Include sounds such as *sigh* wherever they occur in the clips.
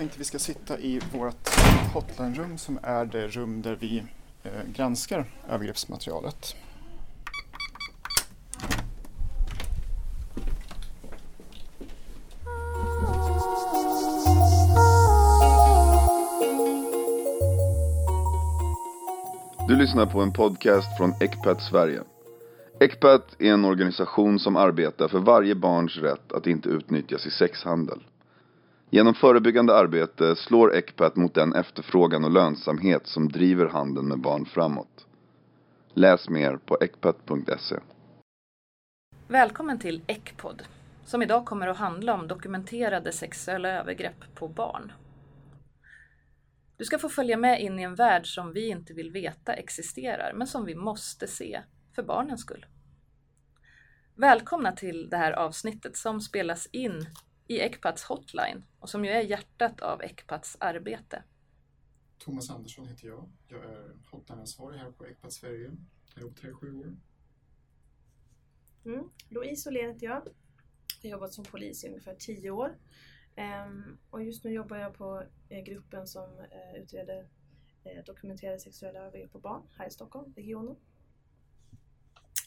tänkte vi ska sitta i vårt hotline-rum som är det rum där vi eh, granskar övergreppsmaterialet. Du lyssnar på en podcast från Ecpat Sverige. Ecpat är en organisation som arbetar för varje barns rätt att inte utnyttjas i sexhandel. Genom förebyggande arbete slår Ecpat mot den efterfrågan och lönsamhet som driver handeln med barn framåt. Läs mer på ecpat.se. Välkommen till Ecpod, som idag kommer att handla om dokumenterade sexuella övergrepp på barn. Du ska få följa med in i en värld som vi inte vill veta existerar, men som vi måste se för barnens skull. Välkomna till det här avsnittet som spelas in i Ecpats hotline och som ju är hjärtat av Ecpats arbete. Thomas Andersson heter jag. Jag är hotline-ansvarig här på Ecpat Sverige. Jag har jobbat här i sju år. Mm. Louise Åhlén heter jag. Jag har jobbat som polis i ungefär tio år. Ehm, och just nu jobbar jag på eh, gruppen som eh, utreder eh, dokumenterade sexuella övergrepp på barn här i Stockholm, regionen.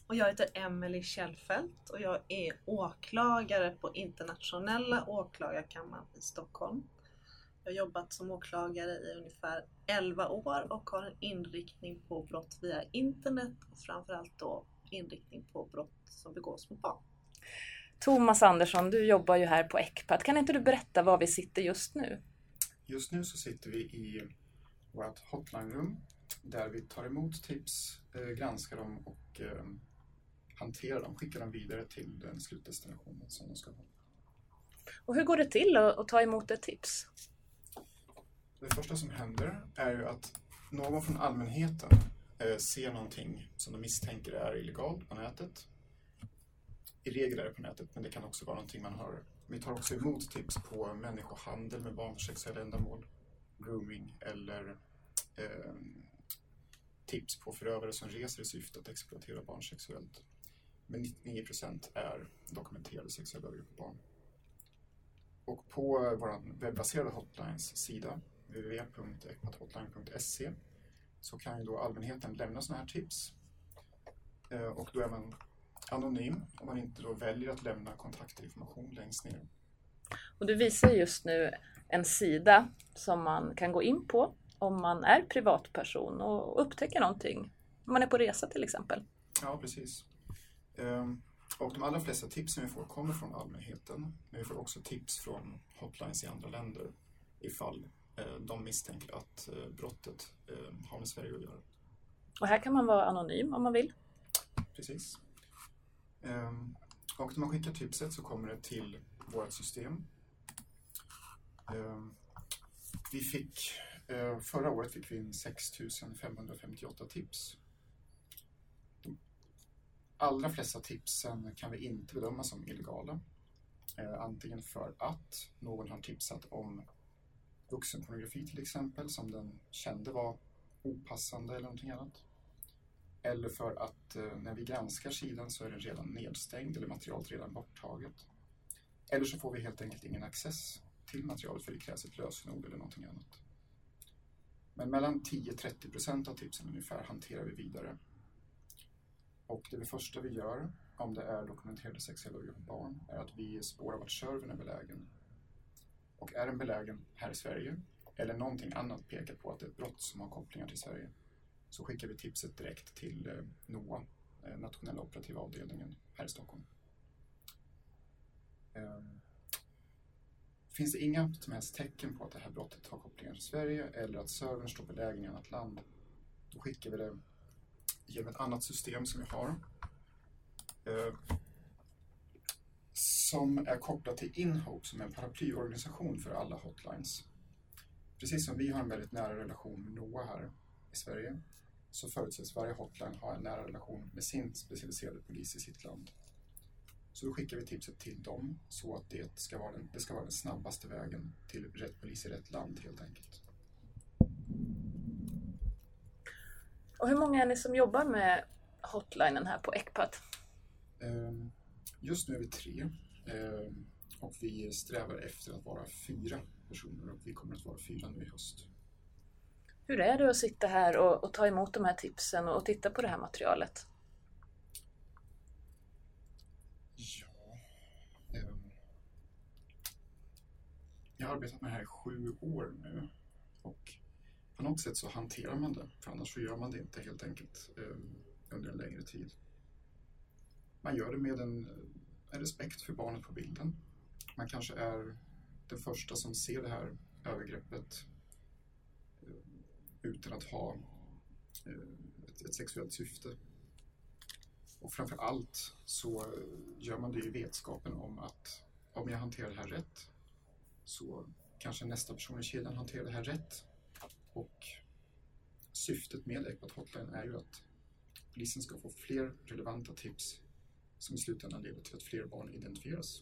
Och jag heter Emelie Kjellfelt och jag är åklagare på internationella åklagarkammaren i Stockholm. Jag har jobbat som åklagare i ungefär 11 år och har en inriktning på brott via internet och framförallt då inriktning på brott som begås mot barn. Thomas Andersson, du jobbar ju här på Ecpat. Kan inte du berätta var vi sitter just nu? Just nu så sitter vi i vårt hotline-rum där vi tar emot tips, eh, granskar dem och hanterar dem, skickar dem vidare till den slutdestinationen som de ska ha. Och hur går det till att, att ta emot ett tips? Det första som händer är ju att någon från allmänheten eh, ser någonting som de misstänker är illegalt på nätet. I regel är det på nätet, men det kan också vara någonting man har. Vi tar också emot tips på människohandel med barn för sexuella ändamål, grooming eller eh, tips på förövare som reser i syfte att exploatera barn sexuellt. Men 99 procent är dokumenterade sexuella övergrepp på barn. Och på vår webbaserade hotlines sida, www.ecpathotline.se, så kan ju då allmänheten lämna sådana här tips. Eh, och då är man anonym om man inte då väljer att lämna kontaktinformation längst ner. Och du visar just nu en sida som man kan gå in på om man är privatperson och upptäcker någonting. Om man är på resa till exempel. Ja, precis. Ehm, och de allra flesta tipsen vi får kommer från allmänheten. Men vi får också tips från hotlines i andra länder ifall eh, de misstänker att eh, brottet eh, har med Sverige att göra. Och här kan man vara anonym om man vill. Precis. Ehm, och när man skickar tipset så kommer det till vårt system. Ehm, vi fick, förra året fick vi in 6558 tips allra flesta tipsen kan vi inte bedöma som illegala. Eh, antingen för att någon har tipsat om vuxenpornografi till exempel, som den kände var opassande eller någonting annat. Eller för att eh, när vi granskar sidan så är den redan nedstängd eller materialet redan borttaget. Eller så får vi helt enkelt ingen access till materialet för det krävs ett lösenord eller någonting annat. Men mellan 10-30 procent av tipsen ungefär hanterar vi vidare och det, första vi gör, om det är dokumenterade sexuella övergrepp på barn, är att vi spårar vart servern är belägen. Och är den belägen här i Sverige, eller någonting annat pekar på att det är ett brott som har kopplingar till Sverige, så skickar vi tipset direkt till eh, NOA, eh, nationella operativa avdelningen här i Stockholm. Ehm, finns det inga som helst tecken på att det här brottet har kopplingar till Sverige eller att servern står belägen i annat land, då skickar vi det genom ett annat system som vi har. Eh, som är kopplat till Inhope som är en paraplyorganisation för alla hotlines. Precis som vi har en väldigt nära relation med NOA här i Sverige så förutsätts varje hotline ha en nära relation med sin specialiserade polis i sitt land. Så då skickar vi tipset till dem så att det ska vara den, det ska vara den snabbaste vägen till rätt polis i rätt land helt enkelt. Och hur många är ni som jobbar med hotlinen här på Ecpat? Ehm, just nu är vi tre ehm, och vi strävar efter att vara fyra personer och vi kommer att vara fyra nu i höst. Hur är det att sitta här och, och ta emot de här tipsen och, och titta på det här materialet? Ja, ehm, jag har arbetat med det här i sju år nu och på något sätt så hanterar man det, för annars så gör man det inte helt enkelt eh, under en längre tid. Man gör det med en, en respekt för barnet på bilden. Man kanske är den första som ser det här övergreppet eh, utan att ha eh, ett, ett sexuellt syfte. Och framför allt så gör man det i vetskapen om att om jag hanterar det här rätt så kanske nästa person i kedjan hanterar det här rätt. Och syftet med Ecpat Hotline är ju att polisen ska få fler relevanta tips som i slutändan leder till att fler barn identifieras.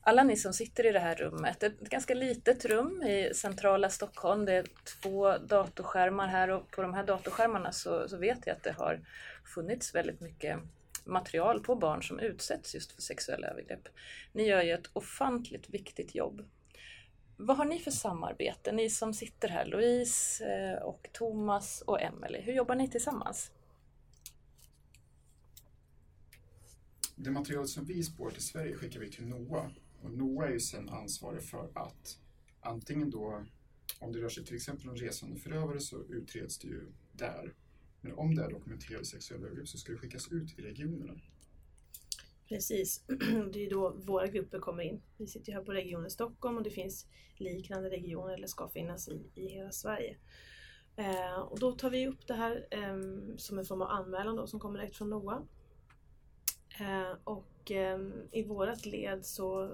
Alla ni som sitter i det här rummet, ett ganska litet rum i centrala Stockholm, det är två datorskärmar här och på de här datorskärmarna så, så vet jag att det har funnits väldigt mycket material på barn som utsätts just för sexuella övergrepp. Ni gör ju ett ofantligt viktigt jobb. Vad har ni för samarbete, ni som sitter här, Louise eh, och Thomas och Emelie, hur jobbar ni tillsammans? Det material som vi spår till Sverige skickar vi till NOA och NOA är ju sedan ansvarig för att antingen då, om det rör sig till exempel om resande förövare så utreds det ju där. Men om det är dokumenterade sexuella övergrepp så ska det skickas ut i regionerna. Precis, *clears throat* det är då våra grupper kommer in. Vi sitter här på regionen Stockholm och det finns liknande regioner, eller ska finnas i, i hela Sverige. Eh, och då tar vi upp det här eh, som en form av anmälan då, som kommer direkt från NOA. Eh, och eh, i vårat led så,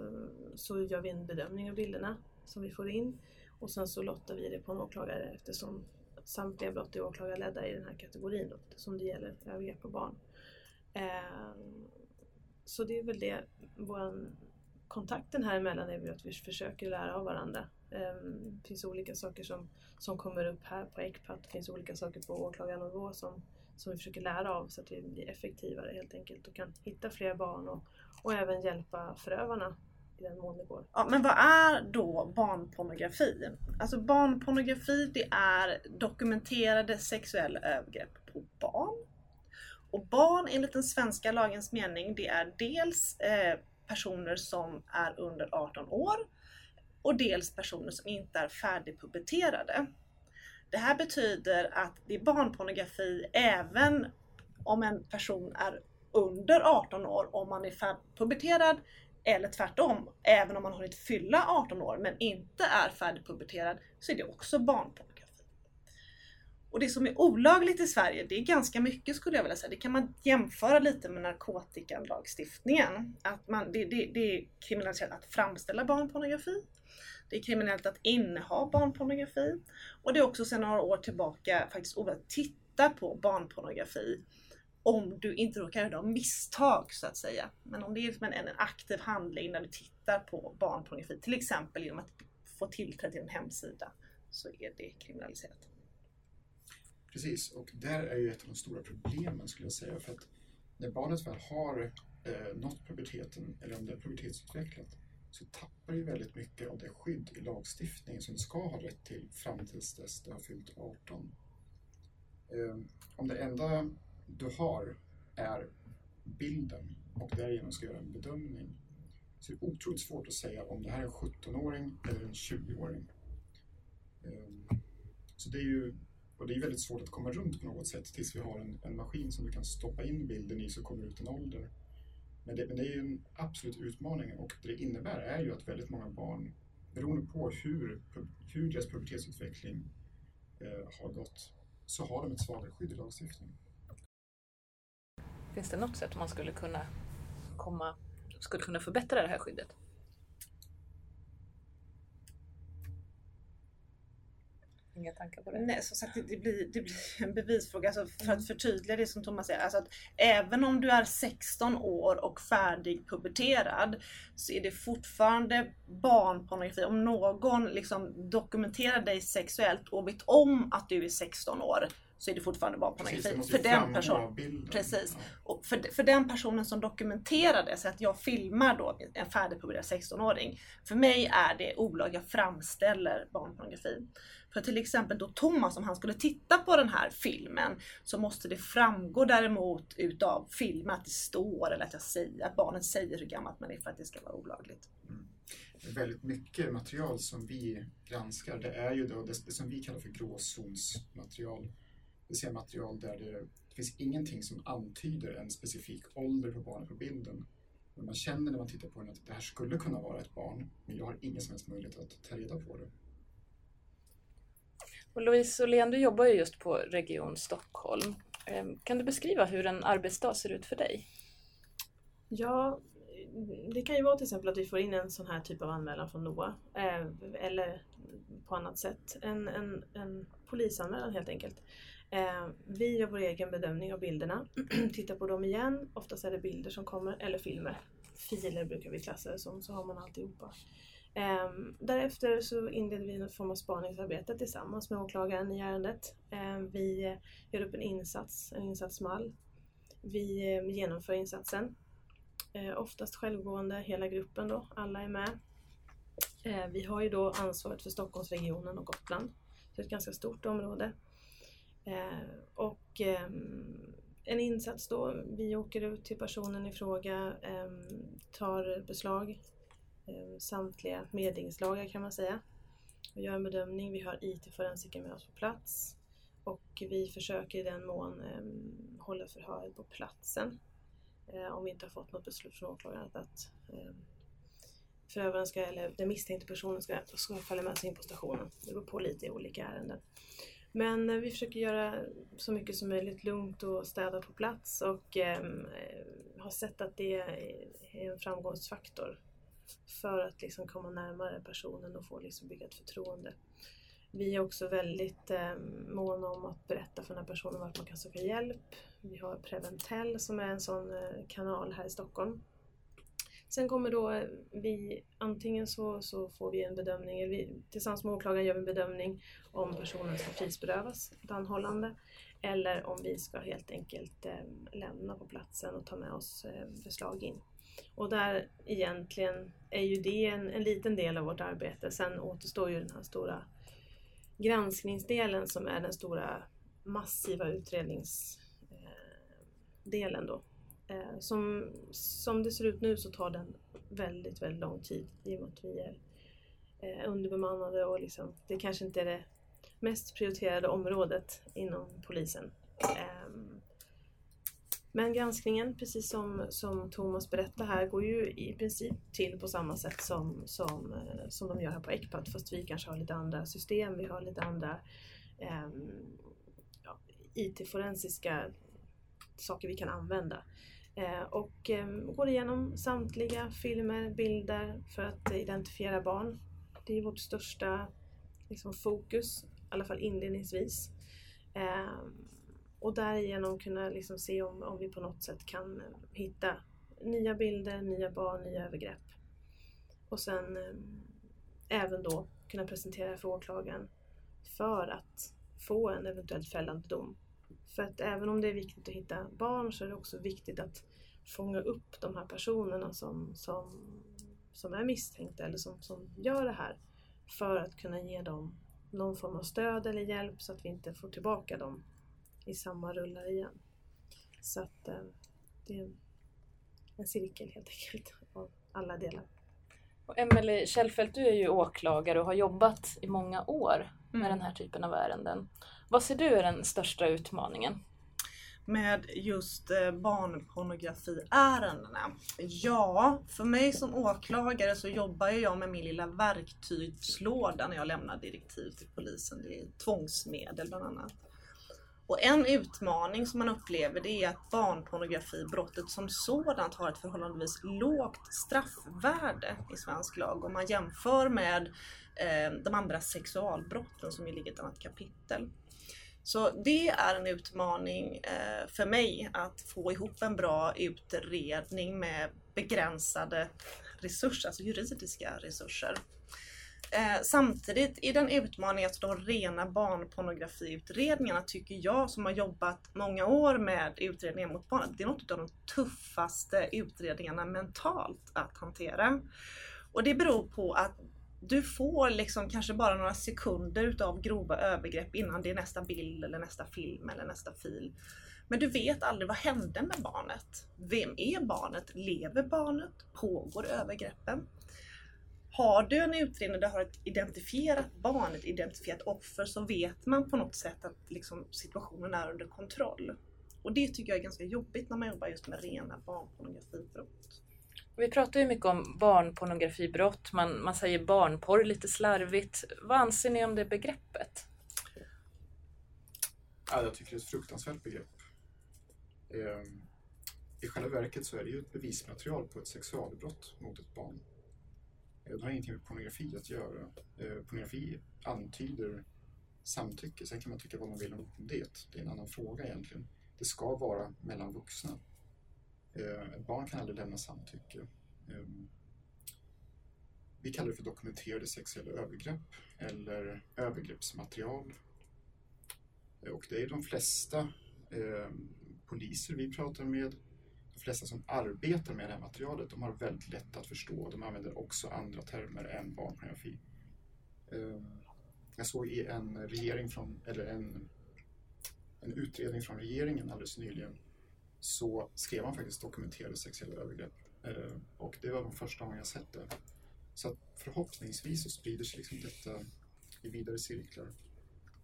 så gör vi en bedömning av bilderna som vi får in och sen så lottar vi det på en åklagare eftersom samtliga brott är åklagarledda i den här kategorin då, som det gäller övergrepp på barn. Ehm, så det är väl det, vår kontakten här emellan är väl att vi försöker lära av varandra. Ehm, det finns olika saker som, som kommer upp här på ECPAT, det finns olika saker på åklagarnivå som, som vi försöker lära av så att vi blir effektivare helt enkelt och kan hitta fler barn och, och även hjälpa förövarna i den mån det går. Ja, men vad är då barnpornografi? Alltså barnpornografi det är dokumenterade sexuella övergrepp på barn. Och barn enligt den svenska lagens mening det är dels eh, personer som är under 18 år och dels personer som inte är färdigpuberterade. Det här betyder att det är barnpornografi även om en person är under 18 år, om man är färdigpuberterad eller tvärtom, även om man har hunnit fylla 18 år men inte är färdigpuberterad så är det också barnpornografi. Och det som är olagligt i Sverige, det är ganska mycket skulle jag vilja säga. Det kan man jämföra lite med narkotikalagstiftningen. Att man, det, det, det är kriminaliserat att framställa barnpornografi. Det är kriminellt att inneha barnpornografi. Och det är också sedan några år tillbaka faktiskt olagligt att titta på barnpornografi om du inte råkar göra misstag så att säga. Men om det är en, en aktiv handling när du tittar på barnpornografi, till exempel genom att få tillträde till en hemsida, så är det kriminaliserat. Precis, och där är ju ett av de stora problemen skulle jag säga. För att när barnet väl har eh, nått puberteten, eller om det är pubertetsutvecklat, så tappar ju väldigt mycket av det skydd i lagstiftningen som det ska ha rätt till fram tills dess det har fyllt 18. Eh, om det enda du har är bilden och därigenom ska göra en bedömning så det är otroligt svårt att säga om det här är en 17-åring eller en 20-åring. Ehm, så det är ju och det är väldigt svårt att komma runt på något sätt tills vi har en, en maskin som du kan stoppa in bilden i så kommer ut en ålder. Men det, men det är ju en absolut utmaning och det det innebär är ju att väldigt många barn, beroende på hur, hur deras pubertetsutveckling eh, har gått, så har de ett svagare skydd i lagstiftningen. Finns det något sätt man skulle kunna komma, skulle kunna förbättra det här skyddet? Inga tankar på det? Nej, som sagt det blir, det blir *laughs* en bevisfråga. Alltså, för att förtydliga det som Thomas säger. Alltså att även om du är 16 år och färdigpuberterad så är det fortfarande barnpornografi. Om någon liksom dokumenterar dig sexuellt och vet om att du är 16 år så är det fortfarande barnpornografi. Precis, för den bilden. Precis. Ja. Och för, för den personen som dokumenterar det, så att jag filmar då en färdigpublicerad 16-åring. För mig är det olagligt, jag framställer barnpornografi. För till exempel då Thomas, om han skulle titta på den här filmen, så måste det framgå däremot utav filmen att det står eller att jag säger, att barnet säger hur gammalt man är för att det ska vara olagligt. väldigt mycket material som vi granskar, det är ju då det, det som vi kallar för gråzonsmaterial. Det vill säga material där det, det finns ingenting som antyder en specifik ålder på barnet på bilden. Men man känner när man tittar på den att det här skulle kunna vara ett barn, men jag har ingen som helst möjlighet att ta reda på det. Och Louise Åhlén, du jobbar ju just på Region Stockholm. Ehm, Kan du beskriva hur en arbetsdag ser ut för dig? Ja, det kan ju vara till exempel att vi får in en sån här typ av anmälan från NOA. Eh, eller på annat sätt. En, en, en polisanmälan helt enkelt. Eh, vi gör vår egen bedömning av bilderna. *clears throat* Tittar på dem igen. Oftast är det bilder som kommer, eller filmer. Filer brukar vi klassa det som, så har man alltihopa. Eh, därefter så inleder vi en form av spaningsarbete tillsammans med åklagaren i ärendet. Eh, vi gör upp en insats, en insatsmall. Vi eh, genomför insatsen. Eh, oftast självgående, hela gruppen då, alla är med. Eh, vi har ju då ansvaret för Stockholmsregionen och Gotland. Så det är ett ganska stort område. Eh, och ehm, en insats då, vi åker ut till personen i fråga, ehm, tar beslag, eh, samtliga medlingslagar kan man säga. Vi gör en bedömning, vi har IT-forensiker med oss på plats och vi försöker i den mån ehm, hålla förhöret på platsen eh, om vi inte har fått något beslut från åklagaren att, eh, förövaren ska, eller den misstänkte personen ska, ska följa med sig in på stationen. Det beror på lite i olika ärenden. Men eh, vi försöker göra så mycket som möjligt lugnt och städa på plats och ehm, eh, har sett att det är en framgångsfaktor för att liksom komma närmare personen och få liksom bygga ett förtroende. Vi är också väldigt eh, måna om att berätta för den här personen vart man kan söka hjälp. Vi har Preventell som är en sån eh, kanal här i Stockholm. Sen kommer då vi, antingen så, så får vi en bedömning, eller vi, tillsammans med åklagaren gör vi en bedömning om personen ska frihetsberövas, ett anhållande, eller om vi ska helt enkelt eh, lämna på platsen och ta med oss eh, beslag in. Och där egentligen är ju det en, en liten del av vårt arbete. Sen återstår ju den här stora granskningsdelen som är den stora massiva utredningsdelen ehm, då. Eh, Som, som det ser ut nu så tar den väldigt, väldigt lång tid i och med att vi är eh, underbemannade och liksom, det kanske inte är det mest prioriterade området inom polisen. Ehm, men granskningen, precis som, som Thomas berättade här, går ju i princip till på samma sätt som, som, eh, som de gör här på Ecpat fast vi kanske har lite andra system, vi har lite andra eh, ja, IT-forensiska saker vi kan använda. Eh, och ehm, går igenom samtliga filmer, bilder för att identifiera barn. Det är vårt största liksom, fokus, i alla fall inledningsvis. Ehm, och därigenom kunna liksom, se om, om vi på något sätt kan hitta nya bilder, nya barn, nya övergrepp. Och sen ehm, även då kunna presentera för åklagaren för att få en eventuellt fällande dom. För att även om det är viktigt att hitta barn så är det också viktigt att fånga upp de här personerna som, som, som är misstänkta eller som, som gör det här. För att kunna ge dem någon form av stöd eller hjälp så att vi inte får tillbaka dem i samma rullar igen. Så att eh, det är en cirkel helt enkelt av alla delar. Och Emelie Kjellfeldt, du är ju åklagare och har jobbat i många år med Mm. den här typen av ärenden. Vad ser du är den största utmaningen? med just eh, barnpornografiärendena? Ja, för mig som åklagare så jobbar jag med min lilla verktygslåda när jag lämnar direktiv till polisen. Det är tvångsmedel bland annat. Och en utmaning som man upplever det är att barnpornografibrottet som sådant har ett förhållandevis lågt straffvärde i svensk lag om man jämför med eh, de andra sexualbrotten som ju ligger i ett annat kapitel. Så det är en utmaning eh, för mig att få ihop en bra utredning med begränsade resurser, alltså juridiska resurser. Eh, samtidigt är den utmaningen att de rena barnpornografiutredningarna tycker jag som har jobbat många år med utredningar mot barn, det är något av de tuffaste utredningarna mentalt att hantera. Och det beror på att du får liksom kanske bara några sekunder utav grova övergrepp innan det är nästa bild eller nästa film eller nästa fil. Men du vet aldrig vad hände med barnet? Vem är barnet? Lever barnet? Pågår övergreppen? Har du en utredning där du har ett identifierat barn, ett identifierat offer, så vet man på något sätt att liksom, situationen är under kontroll. Och det tycker jag är ganska jobbigt när man jobbar just med rena barnpornografibrott. Vi pratar ju mycket om barnpornografibrott, man, man säger barnporr lite slarvigt. Vad anser ni om det begreppet? Ja, jag tycker det är ett fruktansvärt begrepp. Ehm, I själva verket så är det ju ett bevismaterial på ett sexualbrott mot ett barn. Ehm, det har ingenting med pornografi att göra. Eh, pornografi antyder samtycke. Sen kan man tycka vad man vill om det. Det är en annan fråga egentligen. Det ska vara mellan vuxna. Eh, barn kan aldrig lämna samtycke. Eh, vi kallar det för dokumenterade sexuella övergrepp eller övergreppsmaterial. Eh, och det är de flesta ehm, poliser vi pratar med de flesta som arbetar med det här materialet, de har väldigt lätt att förstå. De använder också andra termer än barnpornografi. Ehm, jag såg i en regering från, eller en, en utredning från regeringen alldeles nyligen så skrev man faktiskt dokumenterade sexuella övergrepp. Ehm, och det var de första gången jag sett det. Så förhoppningsvis så sprider sig liksom detta i vidare cirklar.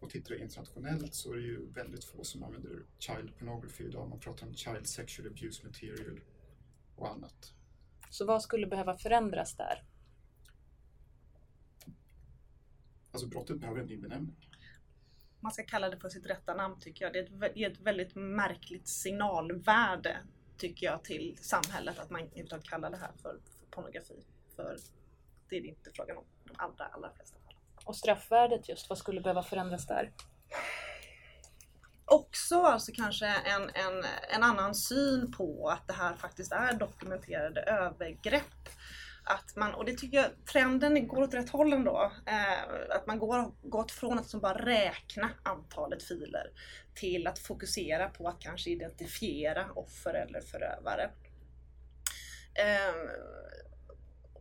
Och tittar du internationellt så är det ju väldigt få som använder child pornography idag. Man pratar om child sexual abuse material och annat. Så vad skulle behöva förändras där? Alltså brottet behöver en ny benämning. Man ska kalla det för sitt rätta namn tycker jag. Det är ett väldigt märkligt signalvärde tycker jag till samhället att man inte kallar det här för, för pornografi. För det är det inte frågan om de allra, allra flesta och straffvärdet just, vad skulle behöva förändras där? Också alltså kanske en, en, en annan syn på att det här faktiskt är dokumenterade övergrepp. Att man, och det tycker jag trenden går åt rätt håll ändå. Eh, att man går, gått från att som bara räkna antalet filer till att fokusera på att kanske identifiera offer eller förövare. Eh,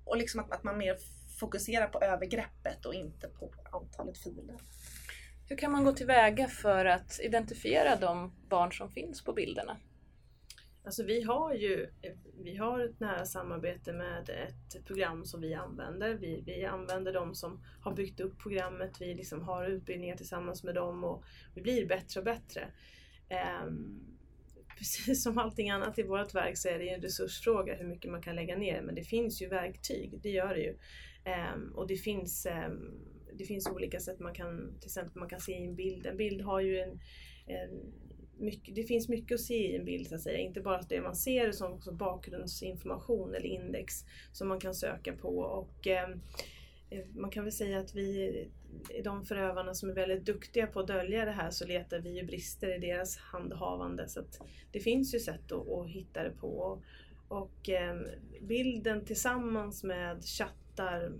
och liksom att, att man mer fokuserar på övergreppet och inte på antalet filer. Hur kan man gå tillväga för att identifiera de barn som finns på bilderna? Alltså vi har ju eh, vi har ett nära samarbete med ett program som vi använder. Vi, vi använder de som har byggt upp programmet. Vi liksom har utbildningar tillsammans med dem och vi blir bättre och bättre. Um, *laughs* precis som allting annat i vårt verk så är det en resursfråga hur mycket man kan lägga ner. Men det finns ju verktyg, det gör det ju. Um, och det finns, um, det finns olika sätt man kan, till exempel man kan se i en bild. En bild har ju en, en mycket, det finns mycket att se i en bild så att säga. Inte bara det man ser utan också bakgrundsinformation eller index som man kan söka på. Och ehm, eh, man kan väl säga att vi, eh, de förövarna som är väldigt duktiga på att dölja det här så letar vi ju brister i deras handhavande. Så det finns ju sätt att, att hitta det på. Och eh, bilden tillsammans med chattar,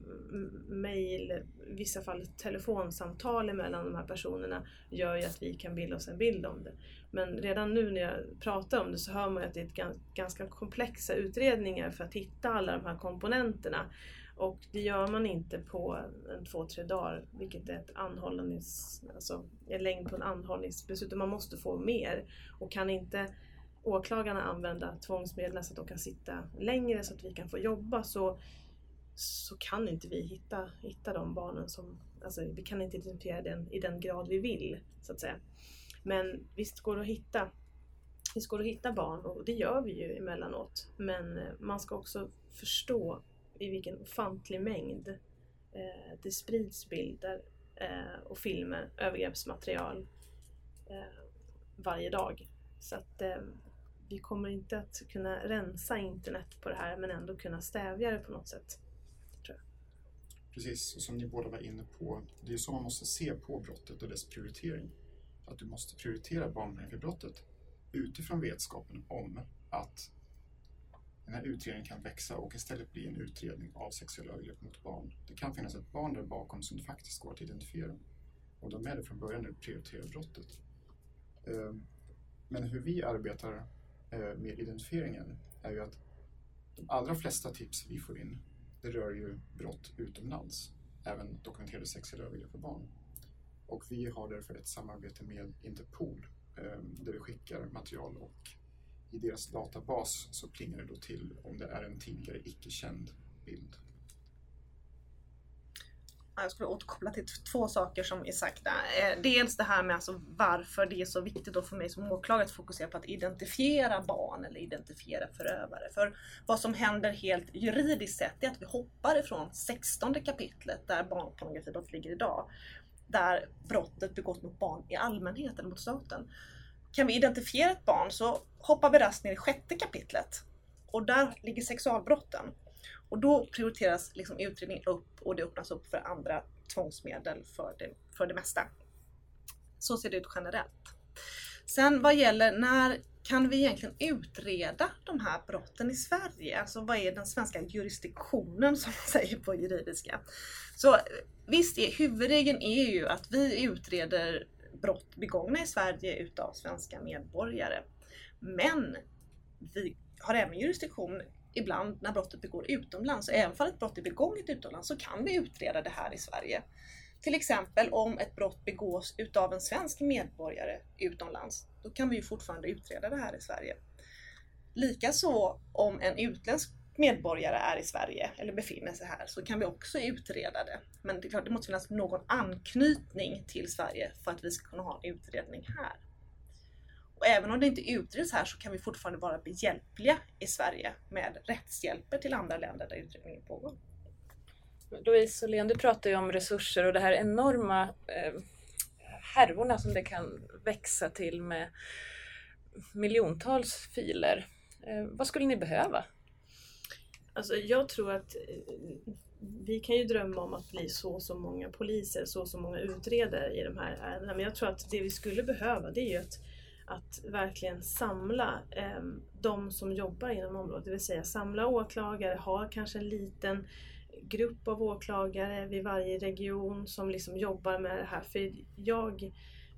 mejl, i vissa fall telefonsamtal mellan de här personerna gör ju att vi kan bilda oss en bild om det. Men redan nu när jag pratar om det så hör man ju att det är ganska komplexa utredningar för att hitta alla de här komponenterna. Och det gör man inte på en två, tre dagar, vilket är ett anhållnings, alltså en längd på en anhållningsbeslut. Man måste få mer. Och kan inte åklagarna använda tvångsmedel så att de kan sitta längre så att vi kan få jobba så, så kan inte vi hitta, hitta de barnen som, alltså vi kan inte identifiera den i den grad vi vill så att säga. Men visst går det att hitta Visst går det att hitta barn och det gör vi ju emellanåt. Men eh, man ska också förstå i vilken ofantlig mängd eh, det sprids bilder eh, och filmer, övergreppsmaterial eh, varje dag. Så att eh, vi kommer inte att kunna rensa internet på det här men ändå kunna stävja det på något sätt. Precis, som ni båda var inne på, det är så man måste se på brottet och dess prioritering. Att du måste prioritera barnpornografibrottet utifrån vetskapen om att den här utredningen kan växa och istället bli en utredning av sexuella övergrepp mot barn. Det kan finnas ett barn där bakom som det faktiskt går att identifiera. Och de är det från början när du prioriterar brottet. Ehm, men hur vi arbetar eh, med identifieringen är ju att de allra flesta tips vi får in, det rör ju brott utomlands, även dokumenterade sexuella övergrepp på barn. Och vi har därför ett samarbete med Interpol ehm, där vi skickar material och i deras databas så plingar det då till om det är en tidigare icke känd bild. Jag skulle återkoppla till två saker som är sagda. Eh, dels det här med alltså varför det är så viktigt då för mig som åklagare att fokusera på att identifiera barn eller identifiera förövare. För vad som händer helt juridiskt sett är att vi hoppar ifrån 16 kapitlet där barnpornografibrott ligger idag. Där brottet begås mot barn i allmänhet eller mot staten. Kan vi identifiera ett barn så hoppar vi raskt ner i sjätte kapitlet. Och där ligger sexualbrotten. Och då prioriteras liksom utredningen upp och det öppnas upp för andra tvångsmedel för det, för det mesta. Så ser det ut generellt. Sen vad gäller när kan vi egentligen utreda de här brotten i Sverige? Alltså vad är den svenska jurisdiktionen som man *laughs* säger på juridiska? Så visst, är, huvudregeln är ju att vi utreder brott begångna i Sverige utav svenska medborgare. Men vi har även jurisdiktion ibland när brottet begås utomlands. Och även om ett brott är begånget utomlands så kan vi utreda det här i Sverige. Till exempel om ett brott begås utav en svensk medborgare utomlands, då kan vi ju fortfarande utreda det här i Sverige. Likaså om en utländsk medborgare är i Sverige eller befinner sig här så kan vi också utreda det. Men det är klart, det måste finnas någon anknytning till Sverige för att vi ska kunna ha en utredning här. Och även om det inte utreds här så kan vi fortfarande vara behjälpliga i Sverige med rättshjälper till andra länder där utredningen pågår. Louise Åhlén, du pratar ju om resurser och det här enorma eh, härvorna som det kan växa till med miljontals filer. Eh, vad skulle ni behöva? Alltså jag tror att eh, vi kan ju drömma om att bli så och så många poliser, så och så många utredare i de här ärendena. Men jag tror att det vi skulle behöva det är ju att, att verkligen samla eh, de som jobbar inom området. Det vill säga samla åklagare, ha kanske en liten grupp av åklagare vid varje region som liksom jobbar med det här. För jag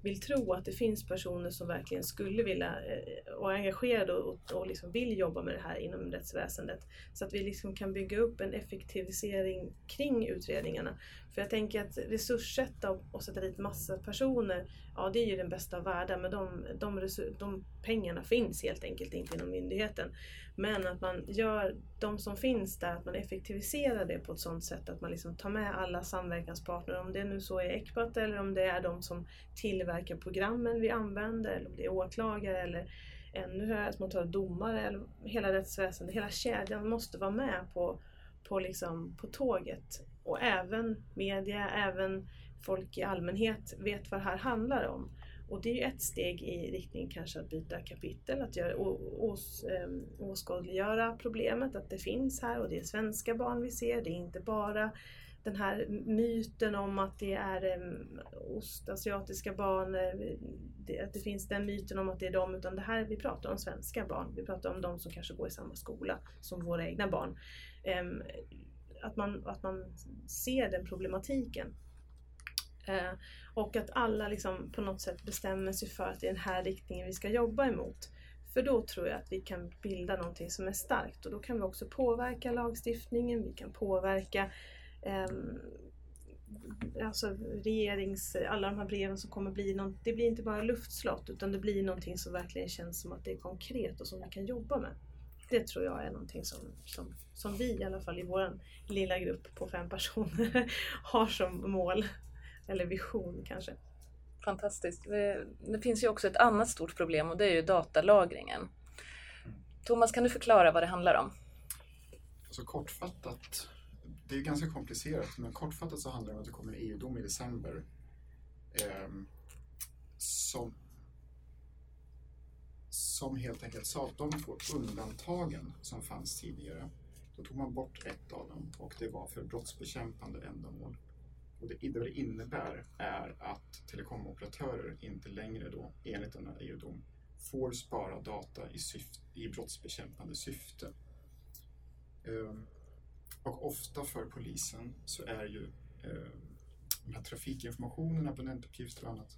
vill tro att det finns personer som verkligen skulle vilja eh, och är engagerade och, och liksom vill jobba med det här inom rättsväsendet. Så att vi liksom kan bygga upp en effektivisering kring utredningarna. För jag tänker att resurssätta och sätta dit massa personer, ja det är ju den bästa av världar men de, de, de pengarna finns helt enkelt inte inom myndigheten. Men att man gör de som finns där, att man effektiviserar det på ett sådant sätt att man liksom tar med alla samverkanspartner, om det nu så är Ecpat eller om det är de som tillverkar programmen vi använder, eller om det är åklagare eller ännu högre, att man tar domare, eller hela rättsväsendet, hela kedjan måste vara med på, på, liksom, på tåget. Och även media, även folk i allmänhet vet vad det här handlar om. Och det är ju ett steg i riktning kanske att byta kapitel, att göra, ås, ehm, åskådliggöra problemet, att det finns här och det är svenska barn vi ser, det är inte bara den här myten om att det är ehm, ostasiatiska barn, eh, det, att det finns den myten om att det är dem, utan det här, vi pratar om svenska barn. Vi pratar om de som kanske går i samma skola som våra egna barn. Ehm, att, man, att man ser den problematiken. Eh, och att alla liksom på något sätt bestämmer sig för att det är den här riktningen vi ska jobba emot. För då tror jag att vi kan bilda någonting som är starkt och då kan vi också påverka lagstiftningen, vi kan påverka eh, alltså regerings, alla de här breven som kommer bli något, det blir inte bara luftslott utan det blir någonting som verkligen känns som att det är konkret och som vi kan jobba med. Det tror jag är någonting som, som, som vi i alla fall i vår lilla grupp på fem personer *laughs* har som mål eller vision kanske. Fantastiskt. Det finns ju också ett annat stort problem och det är ju datalagringen. Thomas, kan du förklara vad det handlar om? Alltså kortfattat, det är ganska komplicerat, men kortfattat så handlar det om att det kommer en EU-dom i december eh, som, som helt enkelt sa att de två undantagen som fanns tidigare, då tog man bort ett av dem och det var för brottsbekämpande ändamål. Och det, det innebär är att telekomoperatörer inte längre då, enligt denna EU-dom, får spara data i, syfte, i brottsbekämpande syfte. Ehm, och ofta för polisen så är ju ehm, de här trafikinformationen, abonnentuppgifter och annat,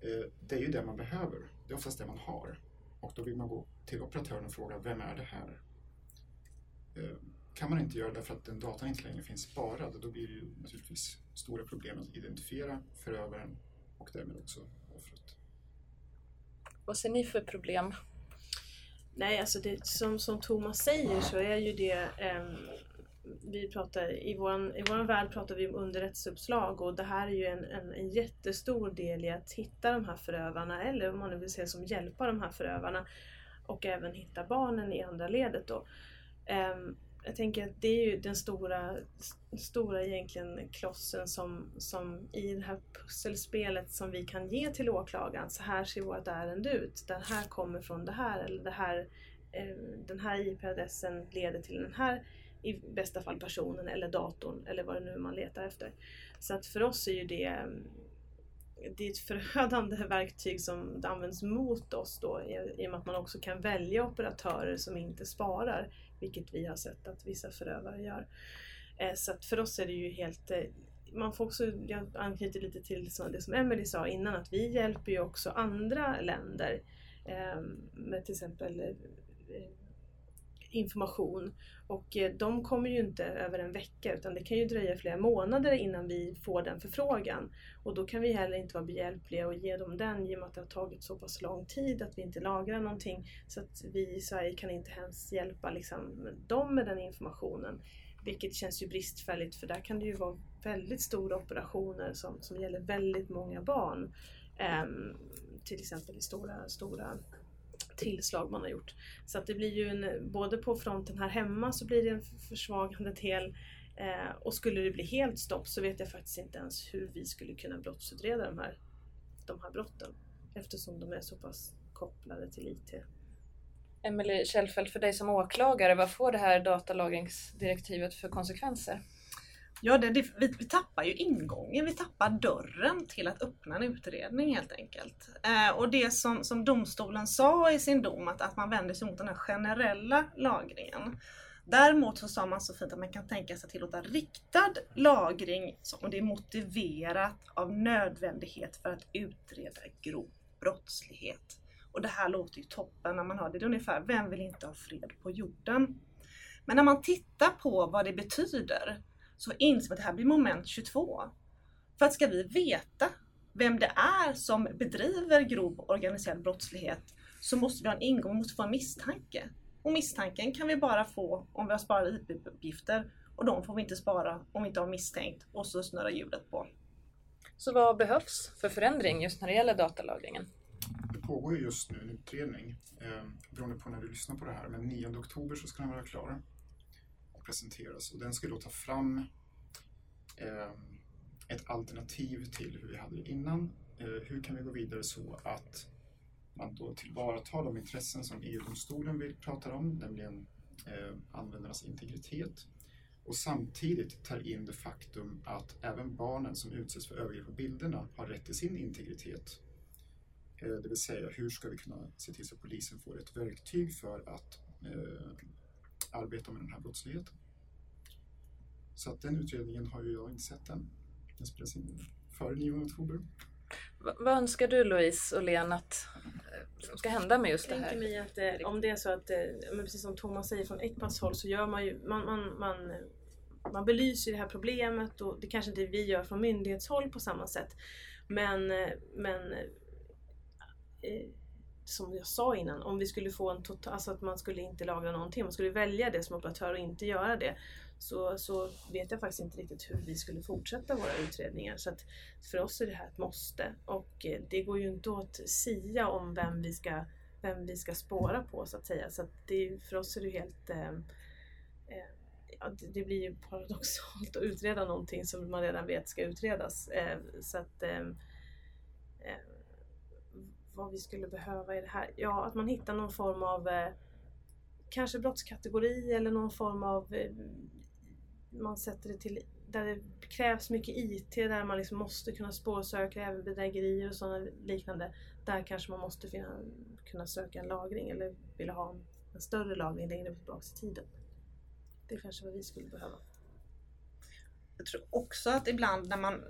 eh, det är ju det man behöver. Det är oftast det man har. Och då vill man gå till operatören och fråga, vem är det här? Eh, kan man inte göra det för att den datan inte längre finns sparad, då blir det ju naturligtvis stora problem att identifiera förövaren och därmed också offret. Vad ser ni för problem? Nej, alltså det, som, som Thomas säger så är ju det um, vi pratar, i vår i våran värld pratar vi om underrättelseuppslag och det här är ju en, en, en jättestor del i att hitta de här förövarna eller om man nu vill säga som hjälpa de här förövarna och även hitta barnen i andra ledet då. Um, jag tänker att det är ju den stora, stora egentligen klossen som, som i det här pusselspelet som vi kan ge till åklagaren. Så här ser vårt ärende ut. Den här kommer från det här eller det här, eh, den här IP-adressen leder till den här i bästa fall personen eller datorn eller vad det nu är man letar efter. Så att för oss är ju det mm, det är ett förödande *laughs* verktyg som används mot oss då i och med att man också kan välja operatörer som inte sparar vilket vi har sett att vissa förövare gör. Eh, så att för oss är det ju helt eh, man får också, jag anknyter lite till det som Emelie sa innan, att vi hjälper ju också andra länder eh, med till exempel eh, information. Och eh, de kommer ju inte över en vecka utan det kan ju dröja flera månader innan vi får den förfrågan. Och då kan vi heller inte vara behjälpliga och ge dem den i och med att det har tagit så pass lång tid att vi inte lagrar någonting. Så att vi i Sverige kan inte ens hjälpa liksom, dem med den informationen. Vilket känns ju bristfälligt för där kan det ju vara väldigt stora operationer som, som gäller väldigt många barn. Um, till exempel i stora, stora tillslag man har gjort. Så att det blir ju en, både på fronten här hemma så blir det en försvagande del eh, och skulle det bli helt stopp så vet jag faktiskt inte ens hur vi skulle kunna brottsutreda de här, de här brotten eftersom de är så pass kopplade till IT. Emelie Kjellfeldt, för dig som åklagare, vad får det här datalagringsdirektivet för konsekvenser? Ja, det, det, vi, vi, tappar ju ingången, vi tappar dörren till att öppna en utredning helt enkelt. Eh, och det som, som domstolen sa i sin dom, att, att man vänder sig mot den här generella lagringen. Däremot så sa man så fint att man kan tänka sig att tillåta riktad lagring om det är motiverat av nödvändighet för att utreda grov brottslighet. Och det här låter ju toppen när man hör det. Det är ungefär, vem vill inte ha fred på jorden? Men när man tittar på vad det betyder så inser man att det här blir moment 22. För att ska vi veta vem det är som bedriver grov organiserad brottslighet så måste vi ha en ingång, vi måste få en misstanke. Och misstanken kan vi bara få om vi har sparat IP-uppgifter och de får vi inte spara om vi inte har misstänkt och så snurrar hjulet på. Så vad behövs för förändring just när det gäller datalagringen? Det pågår ju just nu en utredning eh, beroende på när du lyssnar på det här men 9 oktober så ska den vara klar presenteras och den ska då ta fram eh, ett alternativ till hur vi hade det innan. Eh, hur kan vi gå vidare så att man då tillvaratar de intressen som EU-domstolen vill prata om, nämligen eh, användarnas integritet och samtidigt tar in det faktum att även barnen som utsätts för övergrepp på bilderna har rätt till sin integritet. Eh, det vill säga, hur ska vi kunna se till så att polisen får ett verktyg för att eh, arbeta med den här brottsligheten. Så att den utredningen har ju jag inte sett än. Den spelas in före 9 oktober. vad önskar du Louise och Lena att eh, som ska hända med just det här? Jag tänker mig att eh, om det är så att, eh, men precis som Thomas säger från Ecpats håll så gör man ju, man, man, man, man belyser det här problemet och det kanske inte vi gör från myndighetshåll på samma sätt. Men, men eh, som jag sa innan, om vi skulle få en total, alltså att man skulle inte lagra någonting, man skulle välja det som operatör och inte göra det, så, så vet jag faktiskt inte riktigt hur vi skulle fortsätta våra utredningar. Så att för oss är det här ett måste och eh, det går ju inte att sia om vem vi ska, vem vi ska spåra på så att säga. Så att det, för oss är det helt eh, eh, ja, det blir ju paradoxalt *laughs* att utreda någonting som man redan vet ska utredas. Eh, så att eh, eh, vad vi skulle behöva i det här? Ja, att man hittar någon form av eh, kanske brottskategori eller någon form av eh, man sätter det till där det krävs mycket IT, där man liksom måste kunna spårsöka även bedrägerier och sådana liknande. Där kanske man måste finna, kunna söka en lagring eller vilja ha en, en större lagring längre tillbaka i tiden. Det är kanske vad vi skulle behöva. Jag tror också att ibland när man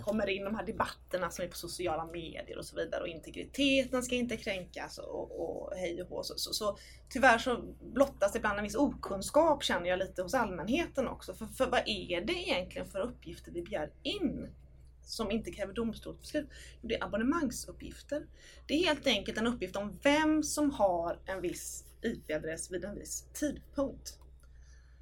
kommer in i de här debatterna som är på sociala medier och så vidare och integriteten ska inte kränkas och, och hej och hå. Så, så, så, tyvärr så blottas ibland en viss okunskap känner jag lite hos allmänheten också. För, för vad är det egentligen för uppgifter vi begär in? som inte kräver domstolsbeslut. Det är abonnemangsuppgifter. Det är helt enkelt en uppgift om vem som har en viss IP-adress vid en viss tidpunkt.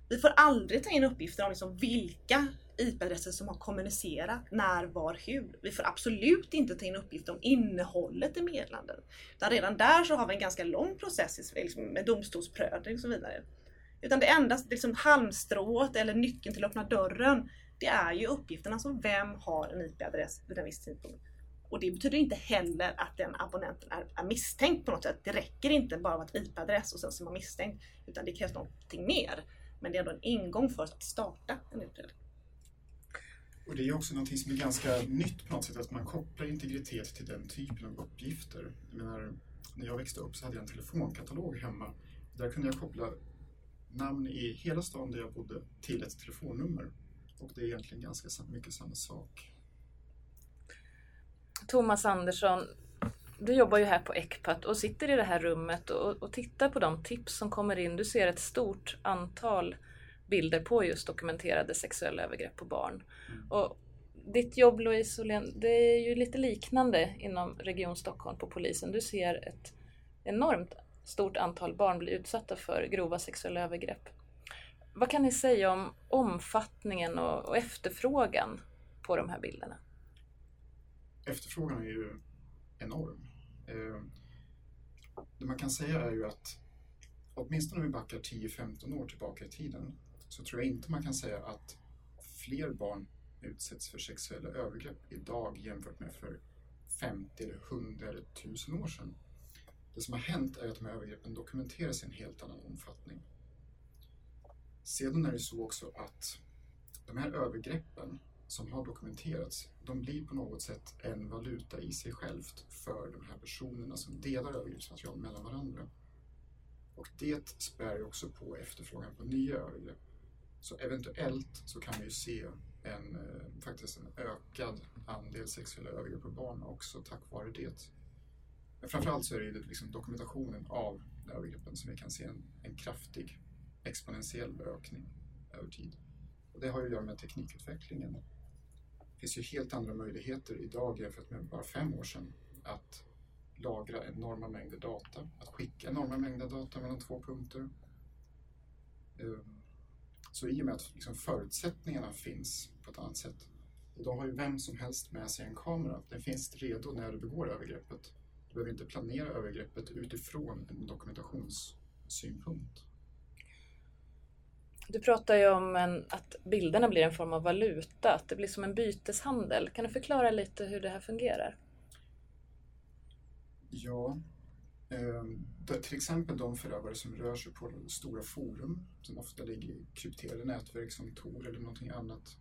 Vi får aldrig ta in uppgifter om liksom vilka IP-adresser som har kommunicerat, när, var, hur. Vi får absolut inte ta in uppgifter om innehållet i meddelanden. Utan redan där så har vi en ganska lång process liksom, med domstolsprövning och så vidare. Utan det enda liksom, halmstrået eller nyckeln till att öppna dörren, det är ju uppgifterna. Alltså vem har en IP-adress vid en viss tidpunkt? Och det betyder inte heller att den abonnenten är, är misstänkt på något sätt. Det räcker inte bara med att IP-adress och sen så är man misstänkt. Utan det krävs någonting mer. Men det är ändå en ingång för att starta en utredning. Och det är också någonting som är ganska nytt på något sätt, att man kopplar integritet till den typen av uppgifter. Jag menar, när jag växte upp så hade jag en telefonkatalog hemma. Där kunde jag koppla namn i hela stan där jag bodde till ett telefonnummer. Och det är egentligen ganska mycket samma sak. Thomas Andersson, du jobbar ju här på Ecpat och sitter i det här rummet och, och tittar på de tips som kommer in. Du ser ett stort antal bilder på just dokumenterade sexuella övergrepp på barn. Mm. Och ditt jobb Louise Åhlén, det är ju lite liknande inom Region Stockholm på polisen. Du ser ett enormt stort antal barn bli utsatta för grova sexuella övergrepp. Vad kan ni säga om omfattningen och, och efterfrågan på de här bilderna? Efterfrågan är ju enorm. Eh, det man kan säga är ju att åtminstone om vi backar 10-15 år tillbaka i tiden så tror jag inte man kan säga att fler barn utsätts för sexuella övergrepp idag jämfört med för 50, eller 100 eller 1000 år sedan. Det som har hänt är att de här övergreppen dokumenteras i en helt annan omfattning. Sedan är det så också att de här övergreppen som har dokumenterats, de blir på något sätt en valuta i sig självt för de här personerna som delar övergreppsmaterial mellan varandra. Och det spär också på efterfrågan på nya övergrepp. Så eventuellt så kan vi ju se en, eh, faktiskt en ökad andel sexuella övergrepp på barn också tack vare det. Men framförallt så är det liksom dokumentationen av övergreppen som vi kan se en, en kraftig exponentiell ökning över tid. Och det har ju att göra med teknikutvecklingen. Det finns ju helt andra möjligheter idag jämfört med bara fem år sedan att lagra enorma mängder data, att skicka enorma mängder data mellan två punkter. Ehm, så i och med att liksom förutsättningarna finns på ett annat sätt. Idag har ju vem som helst med sig en kamera. Den finns redo när du begår övergreppet. Du behöver inte planera övergreppet utifrån en dokumentationssynpunkt. Du pratar ju om en, att bilderna blir en form av valuta, att det blir som en byteshandel. Kan du förklara lite hur det här fungerar? Ja, eh, till exempel de förövare som rör sig på stora forum som ofta ligger i krypterade nätverk som Tor eller någonting annat.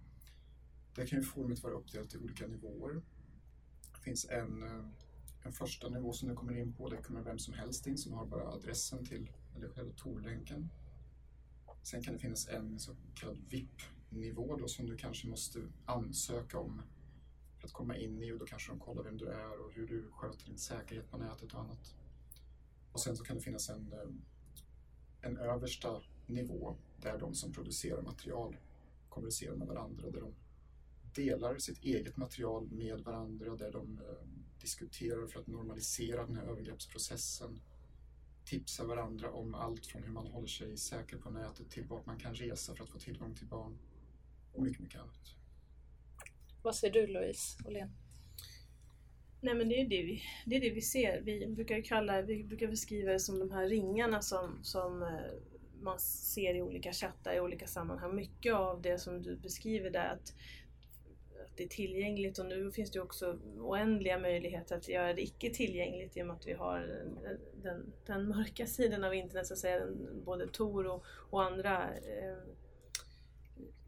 Där kan ju forumet vara uppdelat i olika nivåer. Det finns en, eh, en första nivå som du kommer in på, där kommer vem som helst in som har bara adressen till eller själva Tor-länken. Sen kan det finnas en så kallad VIP-nivå då som du kanske måste ansöka om för att komma in i och då kanske de kollar vem du är och hur du sköter din säkerhet på nätet och annat. Och sen så kan det finnas en, eh, en översta nivå där de som producerar material kommunicerar med varandra, där de delar sitt eget material med varandra, där de eh, diskuterar för att normalisera den här övergreppsprocessen tipsa varandra om allt från hur man håller sig säker på nätet till vart man kan resa för att få tillgång till barn och mycket, mycket annat. Vad säger du Louise Åhlén? Nej men det är det vi, det är det vi ser. Vi brukar kalla vi brukar beskriva det som de här ringarna som, som eh, man ser i olika chattar i olika sammanhang. Mycket av det som du beskriver där att det är tillgängligt och nu finns det också oändliga möjligheter att göra det icke tillgängligt i och med att vi har den, den mörka sidan av internet, så att säga, både Tor och, och andra eh,